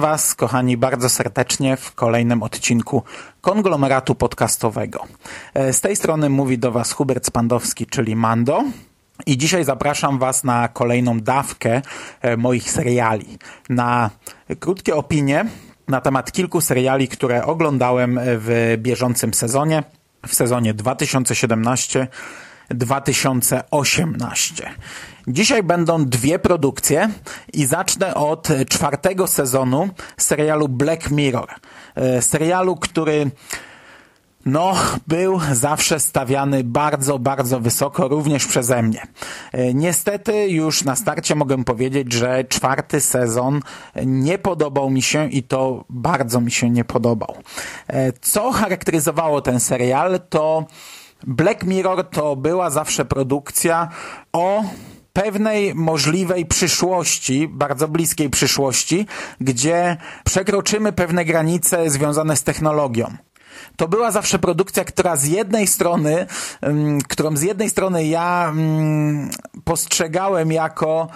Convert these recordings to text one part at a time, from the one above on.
Was, kochani, bardzo serdecznie w kolejnym odcinku konglomeratu podcastowego. E, Z tej strony mówi do Was Hubert Spandowski, czyli Mando. I dzisiaj zapraszam Was na kolejną dawkę e, moich seriali. Na krótkie opinie na temat kilku seriali, które oglądałem w bieżącym sezonie, w sezonie 2017 2018. Dzisiaj będą dwie produkcje i zacznę od czwartego sezonu serialu Black Mirror. E, Serialu, który no, był zawsze stawiany bardzo, bardzo wysoko, również przeze mnie. E, Niestety już na starcie mogę powiedzieć, że czwarty sezon nie podobał mi się i to bardzo mi się nie podobał. E, Co charakteryzowało ten serial, to Black Mirror to była zawsze produkcja o pewnej możliwej przyszłości, bardzo bliskiej przyszłości, gdzie przekroczymy pewne granice związane z technologią. To była zawsze produkcja, która z jednej strony, um, którą z jednej strony ja um, postrzegałem jako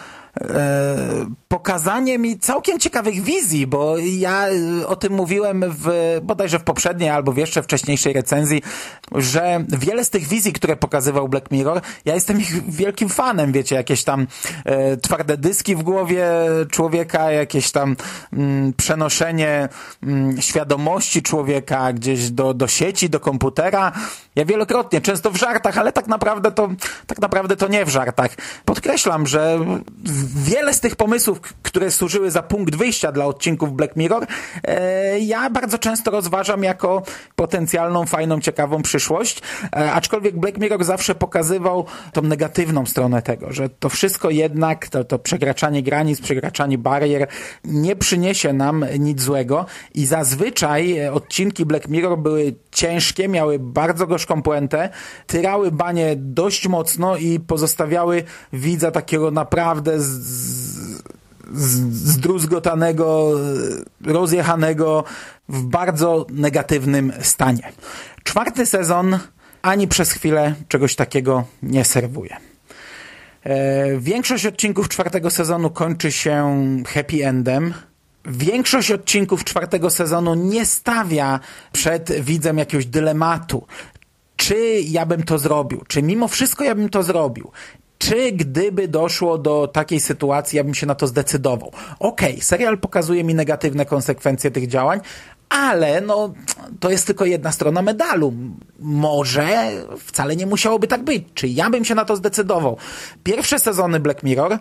pokazanie mi całkiem ciekawych wizji, bo ja e, o tym mówiłem w, bodajże w poprzedniej albo w jeszcze wcześniejszej recenzji, że wiele z tych wizji, które pokazywał Black Mirror, ja jestem ich wielkim fanem, wiecie, jakieś tam e, twarde dyski w głowie człowieka, jakieś tam mm, przenoszenie mm, świadomości człowieka gdzieś do, do sieci, do komputera. Ja wielokrotnie, często w żartach, ale tak naprawdę to, tak naprawdę to nie w żartach. Podkreślam, że wiele z tych pomysłów, które służyły za punkt wyjścia dla odcinków Black Mirror, e, ja bardzo często rozważam jako potencjalną, fajną, ciekawą przyszłość, e, aczkolwiek Black Mirror zawsze pokazywał tą negatywną stronę tego, że to wszystko jednak, to, to przekraczanie granic, przekraczanie barier nie przyniesie nam nic złego i zazwyczaj odcinki Black Mirror były ciężkie, miały bardzo gorzką puentę, tyrały banie dość mocno i pozostawiały widza takiego naprawdę z, z, zdruzgotanego, rozjechanego w bardzo negatywnym stanie. Czwarty sezon ani przez chwilę czegoś takiego nie serwuje. E, większość odcinków czwartego sezonu kończy się happy endem. Większość odcinków czwartego sezonu nie stawia przed widzem jakiegoś dylematu. Czy ja bym to zrobił? Czy mimo wszystko ja bym to zrobił? Czy gdyby doszło do takiej sytuacji, ja bym się na to zdecydował? Okej, okay, serial pokazuje mi negatywne konsekwencje tych działań, ale no, to jest tylko jedna strona medalu. Może wcale nie musiałoby tak być. Czy ja bym się na to zdecydował? Pierwsze sezony Black Mirror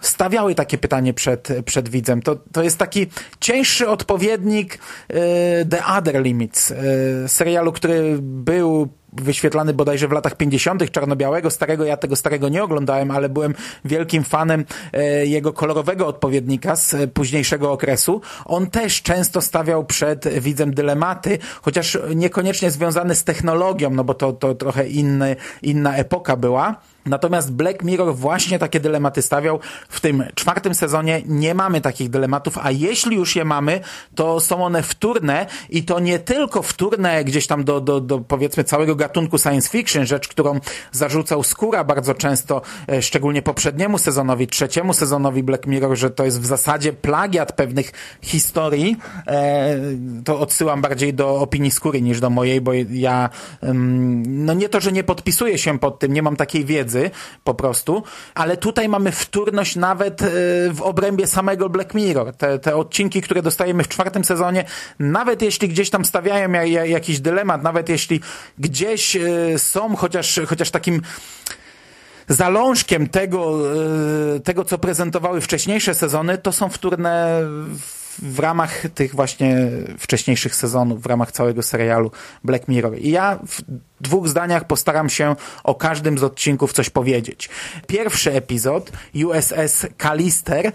stawiały takie pytanie przed, przed widzem. To, to jest taki cięższy odpowiednik y, The Other Limits, y, serialu, który był wyświetlany bodajże w latach 50. czarno-białego, starego, ja tego starego nie oglądałem, ale byłem wielkim fanem e, jego kolorowego odpowiednika z e, późniejszego okresu. On też często stawiał przed widzem dylematy, chociaż niekoniecznie związane z technologią, no bo to, to trochę inny, inna epoka była. Natomiast Black Mirror właśnie takie dylematy stawiał. W tym czwartym sezonie nie mamy takich dylematów, a jeśli już je mamy, to są one wtórne i to nie tylko wtórne gdzieś tam do, do, do powiedzmy całego gatunku science fiction, rzecz, którą zarzucał Skóra bardzo często, e, szczególnie poprzedniemu sezonowi, trzeciemu sezonowi Black Mirror, że to jest w zasadzie plagiat pewnych historii. E, to odsyłam bardziej do opinii Skóry niż do mojej, bo ja no nie to, że nie podpisuję się pod tym, nie mam takiej wiedzy, po prostu, ale tutaj mamy wtórność nawet w obrębie samego Black Mirror. Te, te odcinki, które dostajemy w czwartym sezonie, nawet jeśli gdzieś tam stawiają jakiś dylemat, nawet jeśli gdzieś są chociaż, chociaż takim zalążkiem tego, tego, co prezentowały wcześniejsze sezony, to są wtórne w ramach tych właśnie wcześniejszych sezonów, w ramach całego serialu Black Mirror. I ja w dwóch zdaniach postaram się o każdym z odcinków coś powiedzieć. Pierwszy epizod, USS Callister,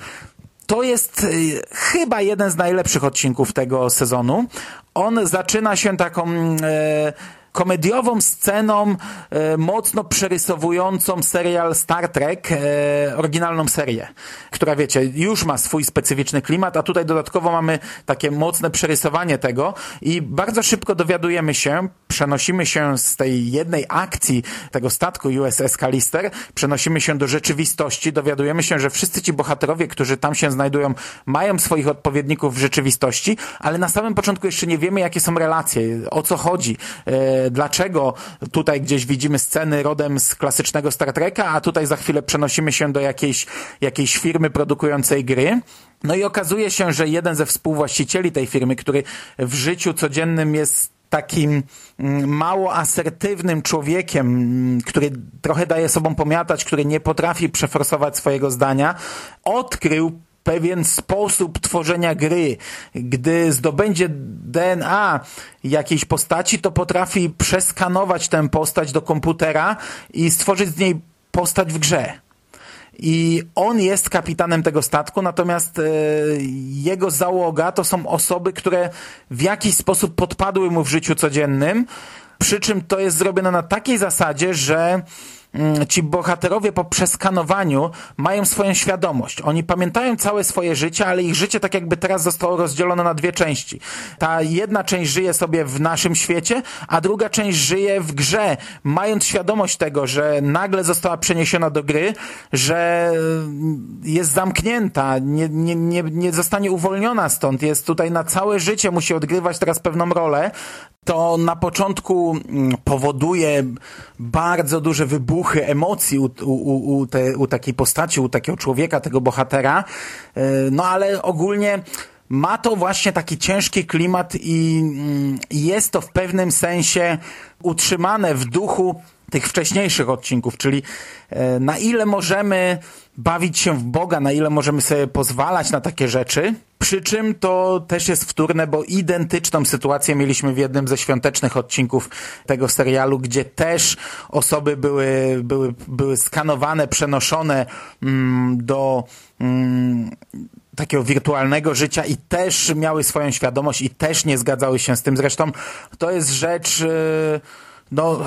to jest y, chyba jeden z najlepszych odcinków tego sezonu. On zaczyna się taką e, komediową sceną e, mocno przerysowującą serial Star Trek, e, oryginalną serię, która wiecie, już ma swój specyficzny klimat, a tutaj dodatkowo mamy takie mocne przerysowanie tego i bardzo szybko dowiadujemy się, przenosimy się z tej jednej akcji tego statku USS Callister, przenosimy się do rzeczywistości, dowiadujemy się, że wszyscy ci bohaterowie, którzy tam się znajdują, mają swoich odpowiedników w rzeczywistości, ale na samym początku jeszcze nie wiemy, jakie są relacje, o co chodzi, e, dlaczego tutaj gdzieś widzimy sceny rodem z klasycznego Star Treka, a tutaj za chwilę przenosimy się do jakiejś, jakiejś firmy produkującej gry. No i okazuje się, że jeden ze współwłaścicieli tej firmy, który w życiu codziennym jest takim mm, mało asertywnym człowiekiem, mm, który trochę daje sobą pomiatać, który nie potrafi przeforsować swojego zdania, odkrył pewien sposób tworzenia gry. Gdy zdobędzie DNA jakiejś postaci, to potrafi przeskanować tę postać do komputera i stworzyć z niej postać w grze. I on jest kapitanem tego statku, natomiast e, jego załoga to są osoby, które w jakiś sposób podpadły mu w życiu codziennym, przy czym to jest zrobione na takiej zasadzie, że ci bohaterowie po przeskanowaniu mają swoją świadomość. Oni pamiętają całe swoje życie, ale ich życie tak jakby teraz zostało rozdzielone na dwie części. Ta jedna część żyje sobie w naszym świecie, a druga część żyje w grze, mając świadomość tego, że nagle została przeniesiona do gry, że mm, jest zamknięta, nie, nie, nie, nie zostanie uwolniona stąd, jest tutaj na całe życie, musi odgrywać teraz pewną rolę, to na początku mm, powoduje bardzo duże wybuchy emocji u, u, u, te, u takiej postaci, u takiego człowieka, tego bohatera, e, no ale ogólnie ma to właśnie taki ciężki klimat i mm, jest to w pewnym sensie utrzymane w duchu tych wcześniejszych odcinków, czyli e, na ile możemy bawić się w Boga, na ile możemy sobie pozwalać na takie rzeczy. Przy czym to też jest wtórne, bo identyczną sytuację mieliśmy w jednym ze świątecznych odcinków tego serialu, gdzie też osoby były, były, były skanowane, przenoszone mm, do mm, takiego wirtualnego życia i też miały swoją świadomość i też nie zgadzały się z tym. Zresztą to jest rzecz... Yy, no,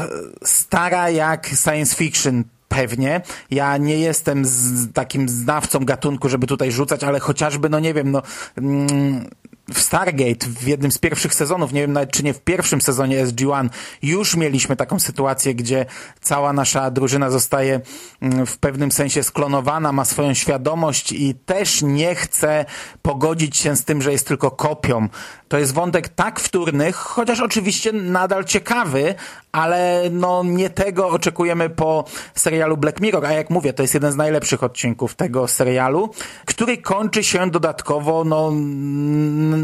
stara jak science fiction pewnie. Ja nie jestem z takim znawcą gatunku, żeby tutaj rzucać, ale chociażby, no nie wiem, no mm, w Stargate, w jednym z pierwszych sezonów, nie wiem nawet czy nie w pierwszym sezonie SG-1, już mieliśmy taką sytuację, gdzie cała nasza drużyna zostaje mm, w pewnym sensie sklonowana, ma swoją świadomość i też nie chce pogodzić się z tym, że jest tylko kopią. To jest wątek tak wtórny, chociaż oczywiście nadal ciekawy, ale no nie tego oczekujemy po serialu Black Mirror, a jak mówię, to jest jeden z najlepszych odcinków tego serialu, który kończy się dodatkowo no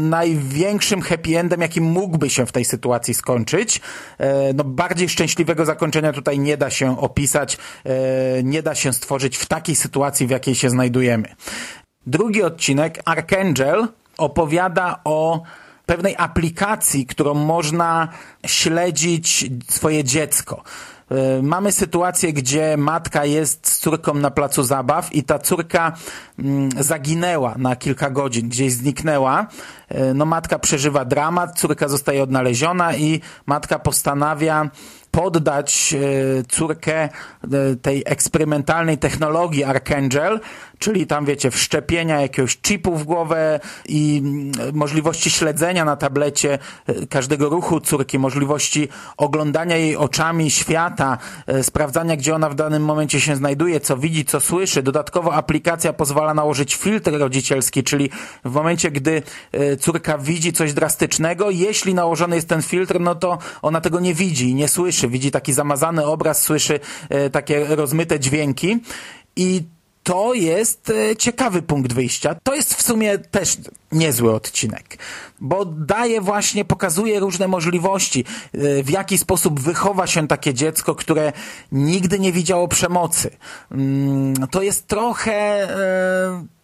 największym happy endem, jaki mógłby się w tej sytuacji skończyć. E, no bardziej szczęśliwego zakończenia tutaj nie da się opisać, e, nie da się stworzyć w takiej sytuacji, w jakiej się znajdujemy. Drugi odcinek, Archangel, opowiada o pewnej aplikacji, którą można śledzić swoje dziecko. E, mamy sytuację, gdzie matka jest z córką na placu zabaw i ta córka mm, zaginęła na kilka godzin, gdzieś zniknęła. E, no matka przeżywa dramat, córka zostaje odnaleziona i matka postanawia poddać e, córkę tej eksperymentalnej technologii Archangel, czyli tam wiecie, wszczepienia jakiegoś chipu w głowę i mm, możliwości śledzenia na tablecie e, każdego ruchu córki, możliwości oglądania jej oczami świata, sprawdzania, gdzie ona w danym momencie się znajduje, co widzi, co słyszy. Dodatkowo aplikacja pozwala nałożyć filtr rodzicielski, czyli w momencie, gdy córka widzi coś drastycznego, jeśli nałożony jest ten filtr, no to ona tego nie widzi nie słyszy widzi taki zamazany obraz, słyszy e, takie rozmyte dźwięki i to jest e, ciekawy punkt wyjścia. To jest w sumie też niezły odcinek, bo daje właśnie, pokazuje różne możliwości, e, w jaki sposób wychowa się takie dziecko, które nigdy nie widziało przemocy. Mm, to jest trochę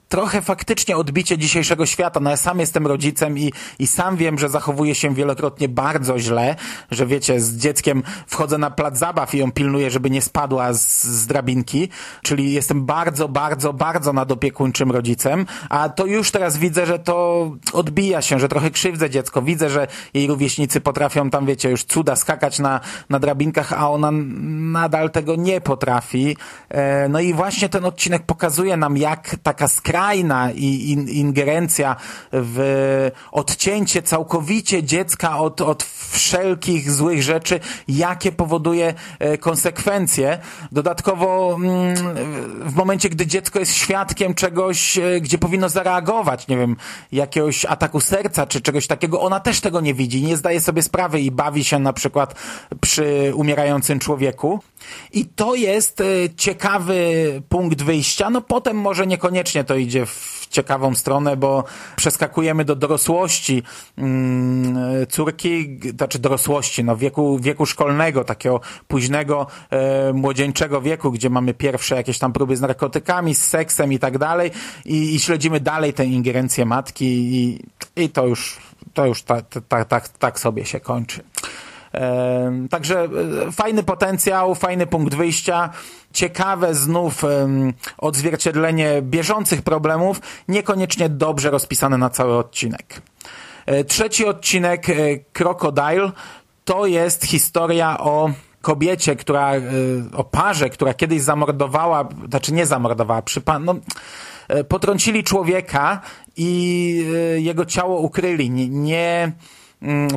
trochę faktycznie odbicie dzisiejszego świata. No ja sam jestem rodzicem i, i sam wiem, że zachowuję się wielokrotnie bardzo źle, że wiecie, z dzieckiem wchodzę na plac zabaw i ją pilnuję, żeby nie spadła z, z drabinki, czyli jestem bardzo, bardzo, bardzo nadopiekuńczym rodzicem, a to już teraz widzę, że to odbija się, że trochę krzywdzę dziecko. Widzę, że jej rówieśnicy potrafią tam, wiecie, już cuda skakać na, na drabinkach, a ona nadal tego nie potrafi. E, no i właśnie ten odcinek pokazuje nam, jak taka skrajna i in, ingerencja w odcięcie całkowicie dziecka od, od wszelkich złych rzeczy, jakie powoduje e, konsekwencje. Dodatkowo mm, w momencie, gdy dziecko jest świadkiem czegoś, e, gdzie powinno zareagować, nie wiem, jakiegoś ataku serca czy czegoś takiego, ona też tego nie widzi, nie zdaje sobie sprawy i bawi się na przykład przy umierającym człowieku. I to jest e, ciekawy punkt wyjścia. No potem może niekoniecznie to idzie w ciekawą stronę, bo przeskakujemy do dorosłości mm, córki, znaczy dorosłości, no wieku, wieku szkolnego, takiego późnego, e, młodzieńczego wieku, gdzie mamy pierwsze jakieś tam próby z narkotykami, z seksem i tak dalej i, i śledzimy dalej tę ingerencję matki i, i to już, to już tak ta, ta, tak sobie się kończy. Także e, fajny potencjał, fajny punkt wyjścia, ciekawe znów odzwierciedlenie bieżących problemów, niekoniecznie dobrze rozpisane na cały odcinek. E, trzeci odcinek, e, Crocodile, to jest historia o kobiecie, która, o parze, która kiedyś zamordowała, znaczy nie zamordowała, przypa- no, potrącili człowieka i jego ciało ukryli. Nie, nie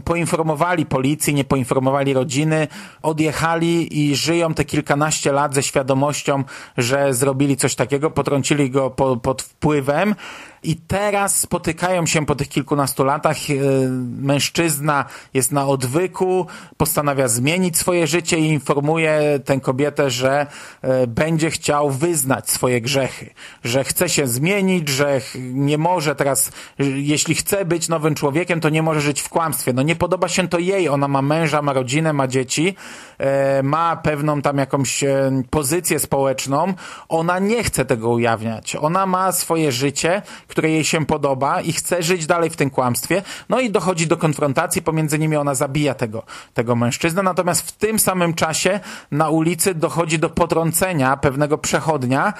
poinformowali policji, nie poinformowali rodziny, odjechali i żyją te kilkanaście lat ze świadomością, że zrobili coś takiego, potrącili go po, pod wpływem i teraz spotykają się po tych kilkunastu latach. E, mężczyzna jest na odwyku, postanawia zmienić swoje życie i informuje tę kobietę, że e, będzie chciał wyznać swoje grzechy, że chce się zmienić, że nie może teraz, jeśli chce być nowym człowiekiem, to nie może żyć w kłamstwie. No nie podoba się to jej. Ona ma męża, ma rodzinę, ma dzieci, e, ma pewną tam jakąś pozycję społeczną. Ona nie chce tego ujawniać. Ona ma swoje życie, które jej się podoba i chce żyć dalej w tym kłamstwie. No i dochodzi do konfrontacji pomiędzy nimi, ona zabija tego, tego mężczyznę. Natomiast w tym samym czasie na ulicy dochodzi do potrącenia pewnego przechodnia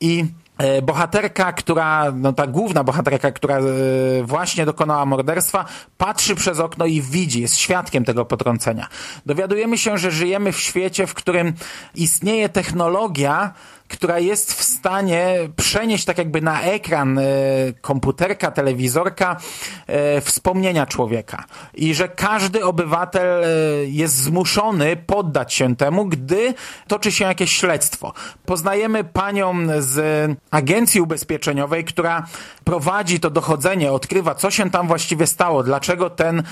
i e, bohaterka, która, no ta główna bohaterka, która e, właśnie dokonała morderstwa, patrzy przez okno i widzi, jest świadkiem tego potrącenia. Dowiadujemy się, że żyjemy w świecie, w którym istnieje technologia, która jest w stanie przenieść tak jakby na ekran e, komputerka, telewizorka e, wspomnienia człowieka. I że każdy obywatel e, jest zmuszony poddać się temu, gdy toczy się jakieś śledztwo. Poznajemy panią z agencji ubezpieczeniowej, która prowadzi to dochodzenie, odkrywa, co się tam właściwie stało, dlaczego ten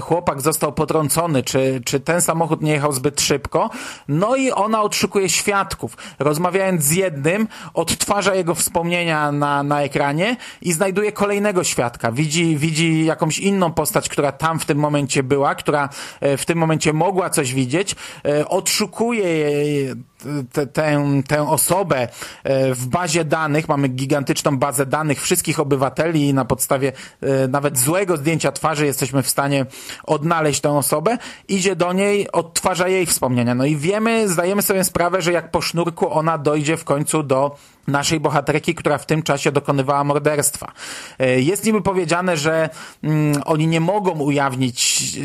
chłopak został potrącony, czy, czy ten samochód nie jechał zbyt szybko. No i ona odszukuje świadków. Rozmawia rozmawiając z jednym, odtwarza jego wspomnienia na, na ekranie i znajduje kolejnego świadka. Widzi, widzi jakąś inną postać, która tam w tym momencie była, która e, w tym momencie mogła coś widzieć, e, odszukuje tę, osobę e, w bazie danych, mamy gigantyczną bazę danych wszystkich obywateli i na podstawie nawet złego zdjęcia twarzy jesteśmy w stanie odnaleźć tę osobę, idzie do niej, odtwarza jej wspomnienia. No i wiemy, zdajemy sobie sprawę, że jak po sznurku ona dojdzie w końcu do naszej bohaterki, która w tym czasie dokonywała morderstwa. E, jest niby powiedziane, że mm, oni nie mogą ujawnić, e,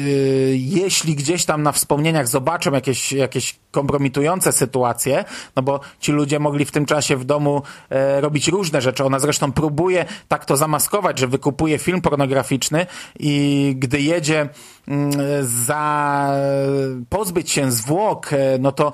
jeśli gdzieś tam na wspomnieniach zobaczą jakieś, jakieś kompromitujące sytuacje, no bo ci ludzie mogli w tym czasie w domu e, robić różne rzeczy. Ona zresztą próbuje tak to zamaskować, że wykupuje film pornograficzny i gdy jedzie za pozbyć się zwłok, no to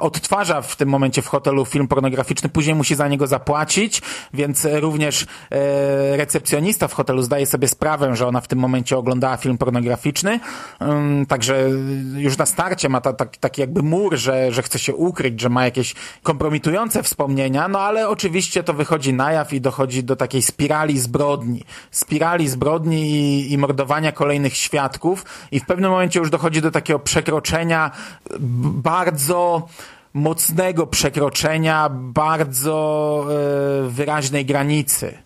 odtwarza w tym momencie w hotelu film pornograficzny, później musi za niego zapłacić, więc również e, recepcjonista w hotelu zdaje sobie sprawę, że ona w tym momencie oglądała film pornograficzny, um, także już na starcie ma ta, ta, taki jakby mur, że, że chce się ukryć, że ma jakieś kompromitujące wspomnienia, no ale oczywiście to wychodzi na jaw i dochodzi do takiej spirali zbrodni. Spirali zbrodni i, i mordowania kolejnych świadków i w pewnym momencie już dochodzi do takiego przekroczenia bardzo mocnego przekroczenia bardzo e, wyraźnej granicy.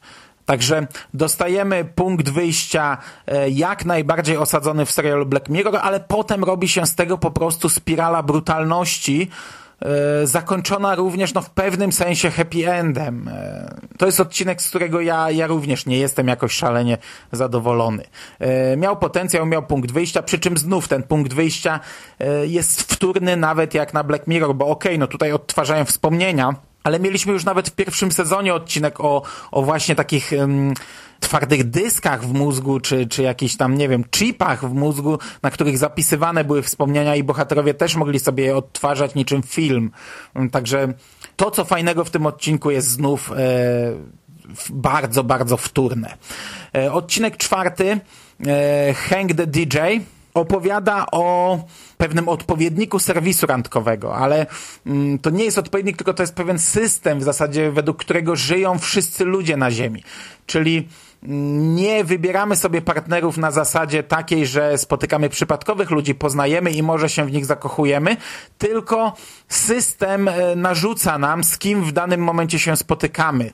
Także dostajemy punkt wyjścia e, jak najbardziej osadzony w serialu Black Mirror, ale potem robi się z tego po prostu spirala brutalności, zakończona również no, w pewnym sensie happy endem. E, to jest odcinek, z którego ja, ja również nie jestem jakoś szalenie zadowolony. Miał potencjał, miał punkt wyjścia, przy czym znów ten punkt wyjścia jest wtórny nawet jak na Black Mirror, bo okej, okay, no tutaj odtwarzają wspomnienia, ale mieliśmy już nawet w pierwszym sezonie odcinek o, o właśnie takich um, twardych dyskach w mózgu, czy, czy jakichś tam, nie wiem, chipach w mózgu, na których zapisywane były wspomnienia i bohaterowie też mogli sobie je odtwarzać niczym film. Także to, co fajnego w tym odcinku jest znów e, bardzo, bardzo wtórne. E, odcinek czwarty, e, Hang the DJ, opowiada o pewnym odpowiedniku serwisu randkowego, ale mm, to nie jest odpowiednik, tylko to jest pewien system w zasadzie, według którego żyją wszyscy ludzie na Ziemi. Czyli nie wybieramy sobie partnerów na zasadzie takiej, że spotykamy przypadkowych ludzi, poznajemy i może się w nich zakochujemy, tylko system e, narzuca nam, z kim w danym momencie się spotykamy. E,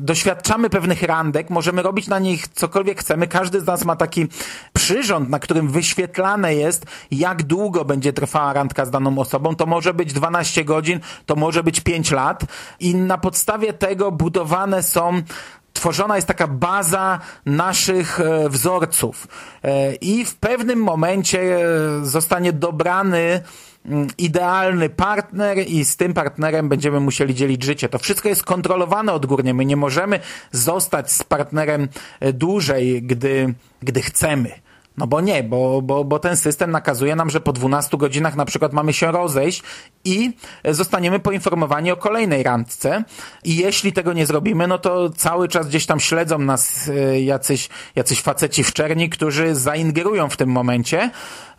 doświadczamy pewnych randek, możemy robić na nich cokolwiek chcemy. Każdy z nas ma taki przyrząd, na którym wyświetlane jest, jak długo będzie trwała randka z daną osobą. To może być 12 godzin, to może być 5 lat i na podstawie tego budowane są tworzona jest taka baza naszych e, wzorców e, i w pewnym momencie e, zostanie dobrany mm, idealny partner i z tym partnerem będziemy musieli dzielić życie. To wszystko jest kontrolowane odgórnie. My nie możemy zostać z partnerem dłużej, gdy, gdy chcemy. No bo nie, bo, bo, bo ten system nakazuje nam, że po 12 godzinach na przykład mamy się rozejść i zostaniemy poinformowani o kolejnej randce i jeśli tego nie zrobimy, no to cały czas gdzieś tam śledzą nas e, jacyś, jacyś faceci w czerni, którzy zaingerują w tym momencie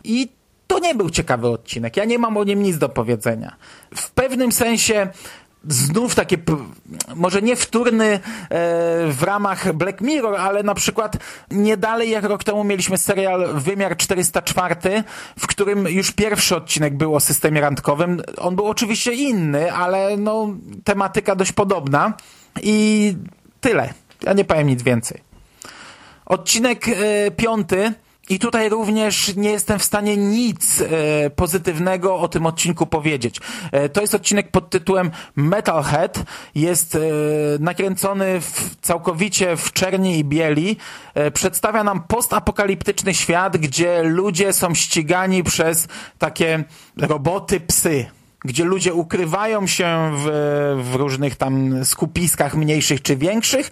i to nie był ciekawy odcinek. Ja nie mam o nim nic do powiedzenia. W pewnym sensie znów takie, może nie wtórny e, w ramach Black Mirror, ale na przykład nie dalej jak rok temu mieliśmy serial Wymiar 404, w którym już pierwszy odcinek był o systemie randkowym. On był oczywiście inny, ale no, tematyka dość podobna i tyle. Ja nie powiem nic więcej. Odcinek e, piąty i tutaj również nie jestem w stanie nic e, pozytywnego o tym odcinku powiedzieć. E, to jest odcinek pod tytułem Metalhead. Jest e, nakręcony w, całkowicie w czerni i bieli. E, przedstawia nam postapokaliptyczny świat, gdzie ludzie są ścigani przez takie roboty psy gdzie ludzie ukrywają się w, w różnych tam skupiskach mniejszych czy większych,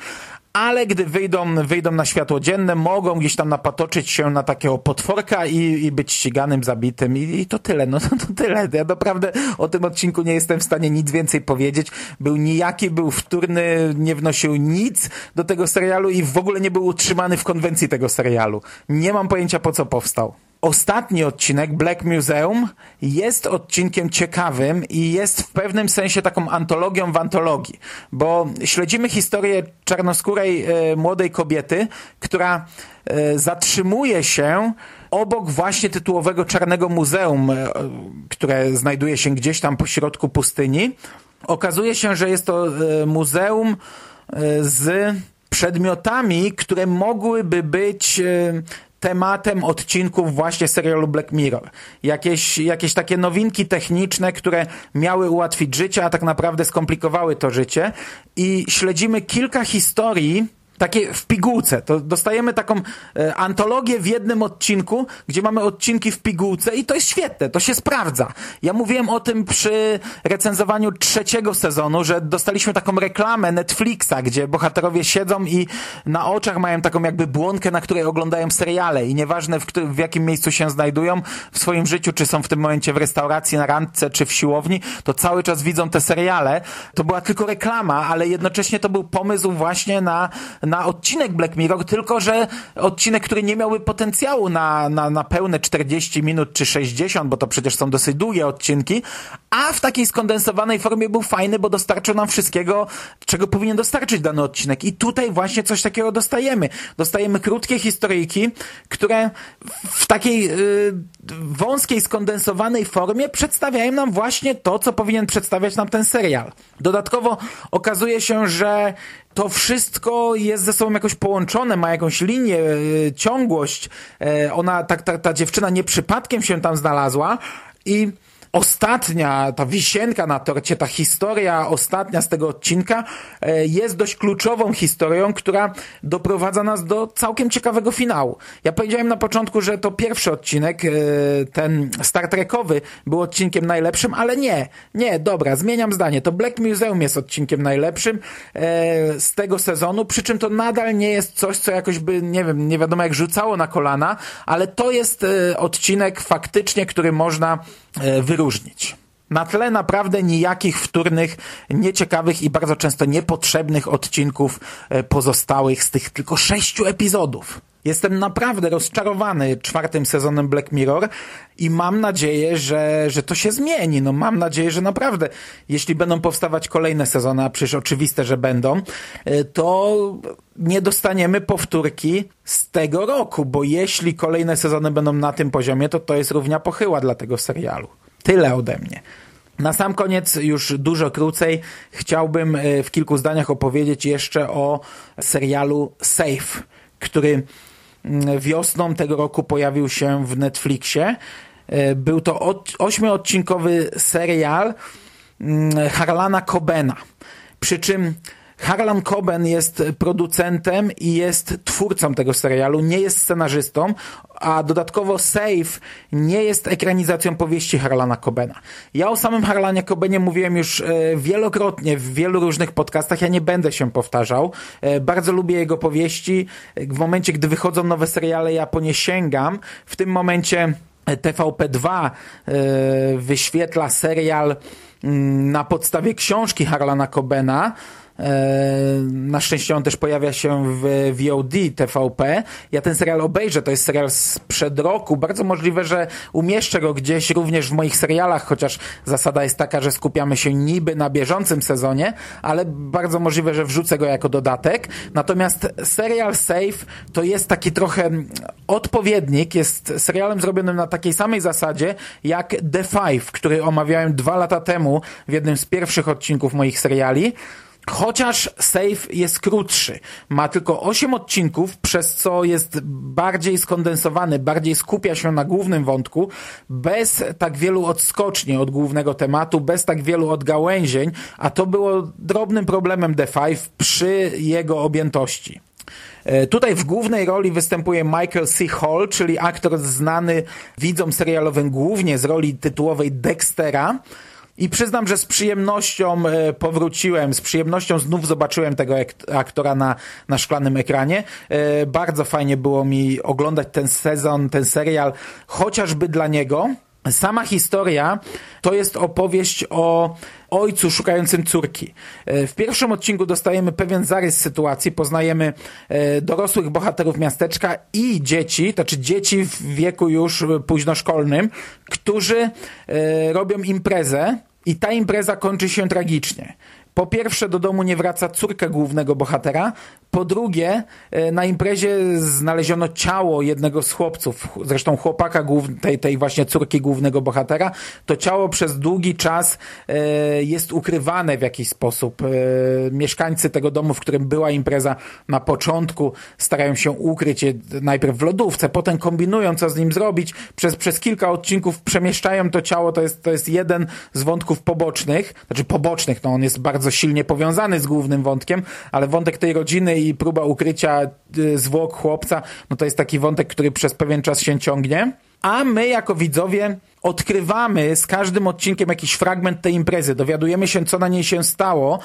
ale gdy wyjdą, wyjdą na światło dzienne, mogą gdzieś tam napatoczyć się na takiego potworka i, i być ściganym, zabitym i, i to tyle, no to, to tyle. Ja naprawdę o tym odcinku nie jestem w stanie nic więcej powiedzieć. Był nijaki, był wtórny, nie wnosił nic do tego serialu i w ogóle nie był utrzymany w konwencji tego serialu. Nie mam pojęcia po co powstał ostatni odcinek Black Museum jest odcinkiem ciekawym i jest w pewnym sensie taką antologią w antologii, bo śledzimy historię czarnoskórej e, młodej kobiety, która e, zatrzymuje się obok właśnie tytułowego Czarnego Muzeum, e, które znajduje się gdzieś tam po środku pustyni. Okazuje się, że jest to muzeum z przedmiotami, które mogłyby być tematem odcinków właśnie serialu Black Mirror. Jakieś, jakieś takie nowinki techniczne, które miały ułatwić życie, a tak naprawdę skomplikowały to życie. I śledzimy kilka historii, takie w pigułce. To dostajemy taką e, antologię w jednym odcinku, gdzie mamy odcinki w pigułce i to jest świetne, to się sprawdza. Ja mówiłem o tym przy recenzowaniu trzeciego sezonu, że dostaliśmy taką reklamę Netflixa, gdzie bohaterowie siedzą i na oczach mają taką jakby błonkę, na której oglądają seriale i nieważne w, w jakim miejscu się znajdują w swoim życiu, czy są w tym momencie w restauracji, na randce, czy w siłowni, to cały czas widzą te seriale. To była tylko reklama, ale jednocześnie to był pomysł właśnie na na odcinek Black Mirror, tylko że odcinek, który nie miałby potencjału na, na, na pełne 40 minut czy 60, bo to przecież są dosyć długie odcinki, a w takiej skondensowanej formie był fajny, bo dostarczył nam wszystkiego, czego powinien dostarczyć dany odcinek. I tutaj właśnie coś takiego dostajemy. Dostajemy krótkie historyjki, które w takiej yy, wąskiej, skondensowanej formie przedstawiają nam właśnie to, co powinien przedstawiać nam ten serial. Dodatkowo okazuje się, że to wszystko jest ze sobą jakoś połączone, ma jakąś linię, yy, ciągłość. Yy, ona, ta, ta, ta dziewczyna nie przypadkiem się tam znalazła i ostatnia, ta wisienka na torcie, ta historia ostatnia z tego odcinka e, jest dość kluczową historią, która doprowadza nas do całkiem ciekawego finału. Ja powiedziałem na początku, że to pierwszy odcinek, e, ten Star Trekowy był odcinkiem najlepszym, ale nie, nie, dobra, zmieniam zdanie. To Black Museum jest odcinkiem najlepszym e, z tego sezonu, przy czym to nadal nie jest coś, co jakoś by, nie wiem, nie wiadomo jak rzucało na kolana, ale to jest odcinek faktycznie, który można wyróżnić. Na tle naprawdę nijakich wtórnych, nieciekawych i bardzo często niepotrzebnych odcinków pozostałych z tych tylko sześciu epizodów. Jestem naprawdę rozczarowany czwartym sezonem Black Mirror i mam nadzieję, że, że to się zmieni. No mam nadzieję, że naprawdę, jeśli będą powstawać kolejne sezony, a przecież oczywiste, że będą, to nie dostaniemy powtórki z tego roku, bo jeśli kolejne sezony będą na tym poziomie, to to jest równia pochyła dla tego serialu. Tyle ode mnie. Na sam koniec, już dużo krócej, chciałbym w kilku zdaniach opowiedzieć jeszcze o serialu Safe, który wiosną tego roku pojawił się w Netflixie. Był to ośmiodcinkowy serial Harlana Cobena. Przy czym Harlan Coben jest producentem i jest twórcą tego serialu, nie jest scenarzystą, a dodatkowo Safe nie jest ekranizacją powieści Harlana Cobena. Ja o samym Harlanie Cobenie mówiłem już e, wielokrotnie w wielu różnych podcastach, ja nie będę się powtarzał. E, bardzo lubię jego powieści. W momencie, gdy wychodzą nowe seriale, ja po nie sięgam. W tym momencie TVP2 e, wyświetla serial mm, na podstawie książki Harlana Cobena, na szczęście on też pojawia się w VOD TVP. Ja ten serial obejrzę, to jest serial sprzed roku. Bardzo możliwe, że umieszczę go gdzieś również w moich serialach, chociaż zasada jest taka, że skupiamy się niby na bieżącym sezonie, ale bardzo możliwe, że wrzucę go jako dodatek. Natomiast serial Safe to jest taki trochę odpowiednik, jest serialem zrobionym na takiej samej zasadzie jak The Five, który omawiałem dwa lata temu w jednym z pierwszych odcinków moich seriali. Chociaż Safe jest krótszy, ma tylko 8 odcinków, przez co jest bardziej skondensowany, bardziej skupia się na głównym wątku, bez tak wielu odskoczni od głównego tematu, bez tak wielu odgałęzień, a to było drobnym problemem The Five przy jego objętości. Tutaj w głównej roli występuje Michael C. Hall, czyli aktor znany widzom serialowym głównie z roli tytułowej Dextera, i przyznam, że z przyjemnością powróciłem, z przyjemnością znów zobaczyłem tego aktora na, na szklanym ekranie. Bardzo fajnie było mi oglądać ten sezon, ten serial, chociażby dla niego. Sama historia to jest opowieść o ojcu szukającym córki. W pierwszym odcinku dostajemy pewien zarys sytuacji, poznajemy dorosłych bohaterów miasteczka i dzieci, to znaczy dzieci w wieku już późnoszkolnym, którzy robią imprezę i ta impreza kończy się tragicznie. Po pierwsze do domu nie wraca córka głównego bohatera, po drugie na imprezie znaleziono ciało jednego z chłopców, zresztą chłopaka tej, tej właśnie córki głównego bohatera. To ciało przez długi czas jest ukrywane w jakiś sposób. Mieszkańcy tego domu, w którym była impreza na początku starają się ukryć je najpierw w lodówce, potem kombinują co z nim zrobić. Przez, przez kilka odcinków przemieszczają to ciało, to jest, to jest jeden z wątków pobocznych, znaczy pobocznych, no on jest bardzo silnie powiązany z głównym wątkiem, ale wątek tej rodziny i próba ukrycia zwłok chłopca, no to jest taki wątek, który przez pewien czas się ciągnie. A my jako widzowie odkrywamy z każdym odcinkiem jakiś fragment tej imprezy, dowiadujemy się, co na niej się stało.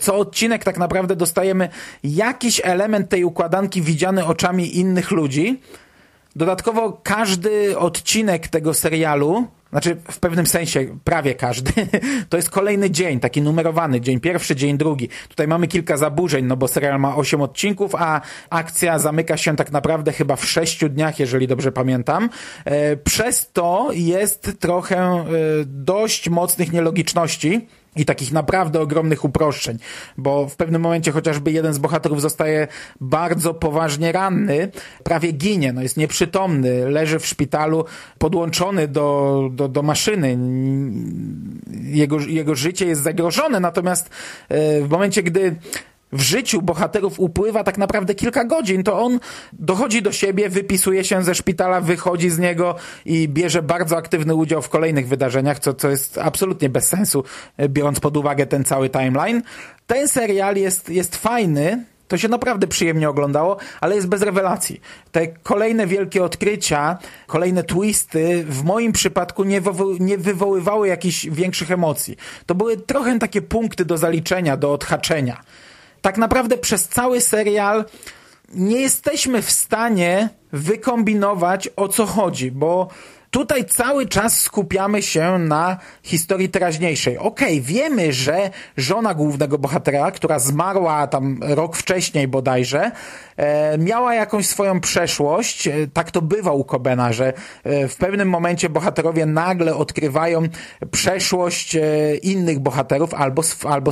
Co odcinek tak naprawdę dostajemy jakiś element tej układanki widziany oczami innych ludzi. Dodatkowo każdy odcinek tego serialu znaczy w pewnym sensie prawie każdy, to jest kolejny dzień, taki numerowany dzień pierwszy, dzień drugi. Tutaj mamy kilka zaburzeń, no bo serial ma 8 odcinków, a akcja zamyka się tak naprawdę chyba w 6 dniach, jeżeli dobrze pamiętam. E, przez to jest trochę e, dość mocnych nielogiczności i takich naprawdę ogromnych uproszczeń, bo w pewnym momencie chociażby jeden z bohaterów zostaje bardzo poważnie ranny, prawie ginie, no jest nieprzytomny, leży w szpitalu podłączony do, do, do maszyny. Jego, jego życie jest zagrożone, natomiast e, w momencie, gdy w życiu bohaterów upływa tak naprawdę kilka godzin, to on dochodzi do siebie, wypisuje się ze szpitala, wychodzi z niego i bierze bardzo aktywny udział w kolejnych wydarzeniach, co, co jest absolutnie bez sensu, biorąc pod uwagę ten cały timeline. Ten serial jest, jest fajny, to się naprawdę przyjemnie oglądało, ale jest bez rewelacji. Te kolejne wielkie odkrycia, kolejne twisty w moim przypadku nie, nie wywoływały jakichś większych emocji. To były trochę takie punkty do zaliczenia, do odhaczenia tak naprawdę przez cały serial nie jesteśmy w stanie wykombinować o co chodzi, bo tutaj cały czas skupiamy się na historii teraźniejszej. Okej, okay, wiemy, że żona głównego bohatera, która zmarła tam rok wcześniej bodajże, e, miała jakąś swoją przeszłość. E, tak to bywa u Kobena, że e, w pewnym momencie bohaterowie nagle odkrywają przeszłość e, innych bohaterów albo, albo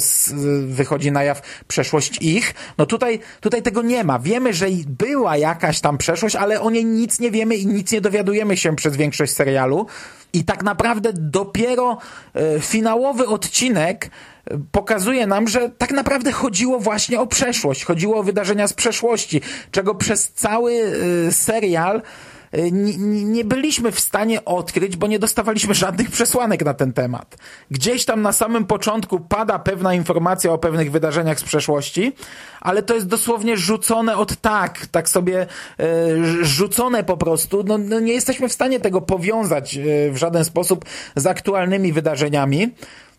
wychodzi na jaw przeszłość ich. No tutaj, tutaj tego nie ma. Wiemy, że była jakaś tam przeszłość, ale o niej nic nie wiemy i nic nie dowiadujemy się przez większość serialu. I tak naprawdę dopiero e, finałowy odcinek e, pokazuje nam, że tak naprawdę chodziło właśnie o przeszłość, chodziło o wydarzenia z przeszłości, czego przez cały e, serial nie, nie byliśmy w stanie odkryć, bo nie dostawaliśmy żadnych przesłanek na ten temat. Gdzieś tam na samym początku pada pewna informacja o pewnych wydarzeniach z przeszłości, ale to jest dosłownie rzucone od tak, tak sobie e, rzucone po prostu. No, no nie jesteśmy w stanie tego powiązać e, w żaden sposób z aktualnymi wydarzeniami.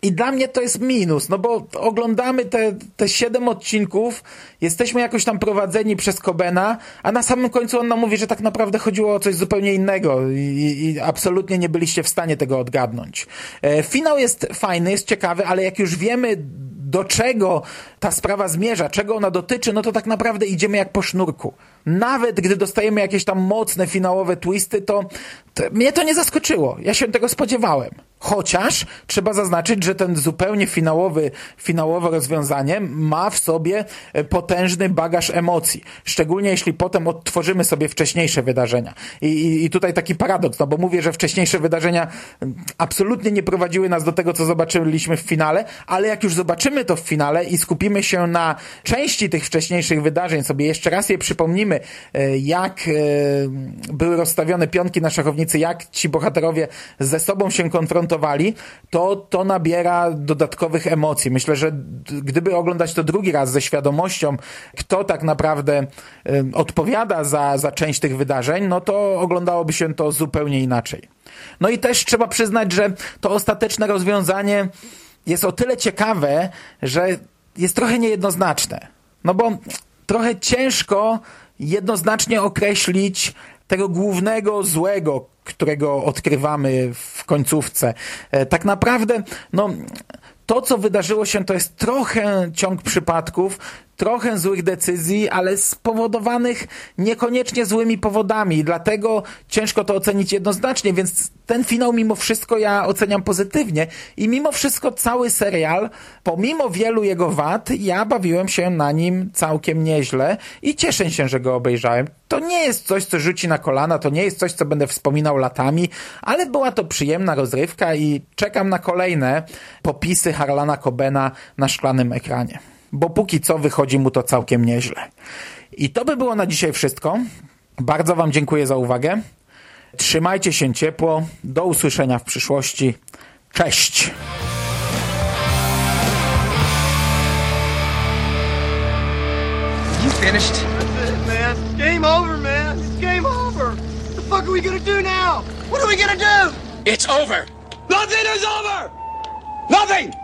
I dla mnie to jest minus, no bo oglądamy te, te siedem odcinków, jesteśmy jakoś tam prowadzeni przez Kobena, a na samym końcu on nam mówi, że tak naprawdę chodziło o coś zupełnie innego i, i absolutnie nie byliście w stanie tego odgadnąć. E, finał jest fajny, jest ciekawy, ale jak już wiemy do czego ta sprawa zmierza, czego ona dotyczy, no to tak naprawdę idziemy jak po sznurku. Nawet gdy dostajemy jakieś tam mocne finałowe twisty, to, to mnie to nie zaskoczyło. Ja się tego spodziewałem. Chociaż trzeba zaznaczyć, że ten zupełnie finałowy, finałowe rozwiązanie ma w sobie e, potężny bagaż emocji. Szczególnie jeśli potem odtworzymy sobie wcześniejsze wydarzenia. I, i, I tutaj taki paradoks, no bo mówię, że wcześniejsze wydarzenia mm, absolutnie nie prowadziły nas do tego, co zobaczyliśmy w finale, ale jak już zobaczymy to w finale i skupimy się na części tych wcześniejszych wydarzeń, sobie jeszcze raz je przypomnimy, e, jak e, były rozstawione pionki na szachownicy, jak ci bohaterowie ze sobą się konfrontowali, to to nabiera dodatkowych emocji. Myślę, że gdyby oglądać to drugi raz ze świadomością, kto tak naprawdę odpowiada za, za część tych wydarzeń, no to oglądałoby się to zupełnie inaczej. No i też trzeba przyznać, że to ostateczne rozwiązanie jest o tyle ciekawe, że jest trochę niejednoznaczne. No bo trochę ciężko jednoznacznie określić tego głównego złego, którego odkrywamy w końcówce. E, tak naprawdę, no, to, co wydarzyło się, to jest trochę ciąg przypadków, trochę złych decyzji, ale spowodowanych niekoniecznie złymi powodami. Dlatego ciężko to ocenić jednoznacznie, więc ten finał mimo wszystko ja oceniam pozytywnie i mimo wszystko cały serial, pomimo wielu jego wad, ja bawiłem się na nim całkiem nieźle i cieszę się, że go obejrzałem. To nie jest coś, co rzuci na kolana, to nie jest coś, co będę wspominał latami, ale była to przyjemna rozrywka i czekam na kolejne popisy Harlana Cobena na szklanym ekranie bo póki co wychodzi mu to całkiem nieźle. I to by było na dzisiaj wszystko. Bardzo Wam dziękuję za uwagę. Trzymajcie się ciepło. Do usłyszenia w przyszłości. Cześć! You finished? That's it, man. game over, man. It's game over. What the fuck are we gonna do now? What are we gonna do? It's over. Nothing is over! Nothing!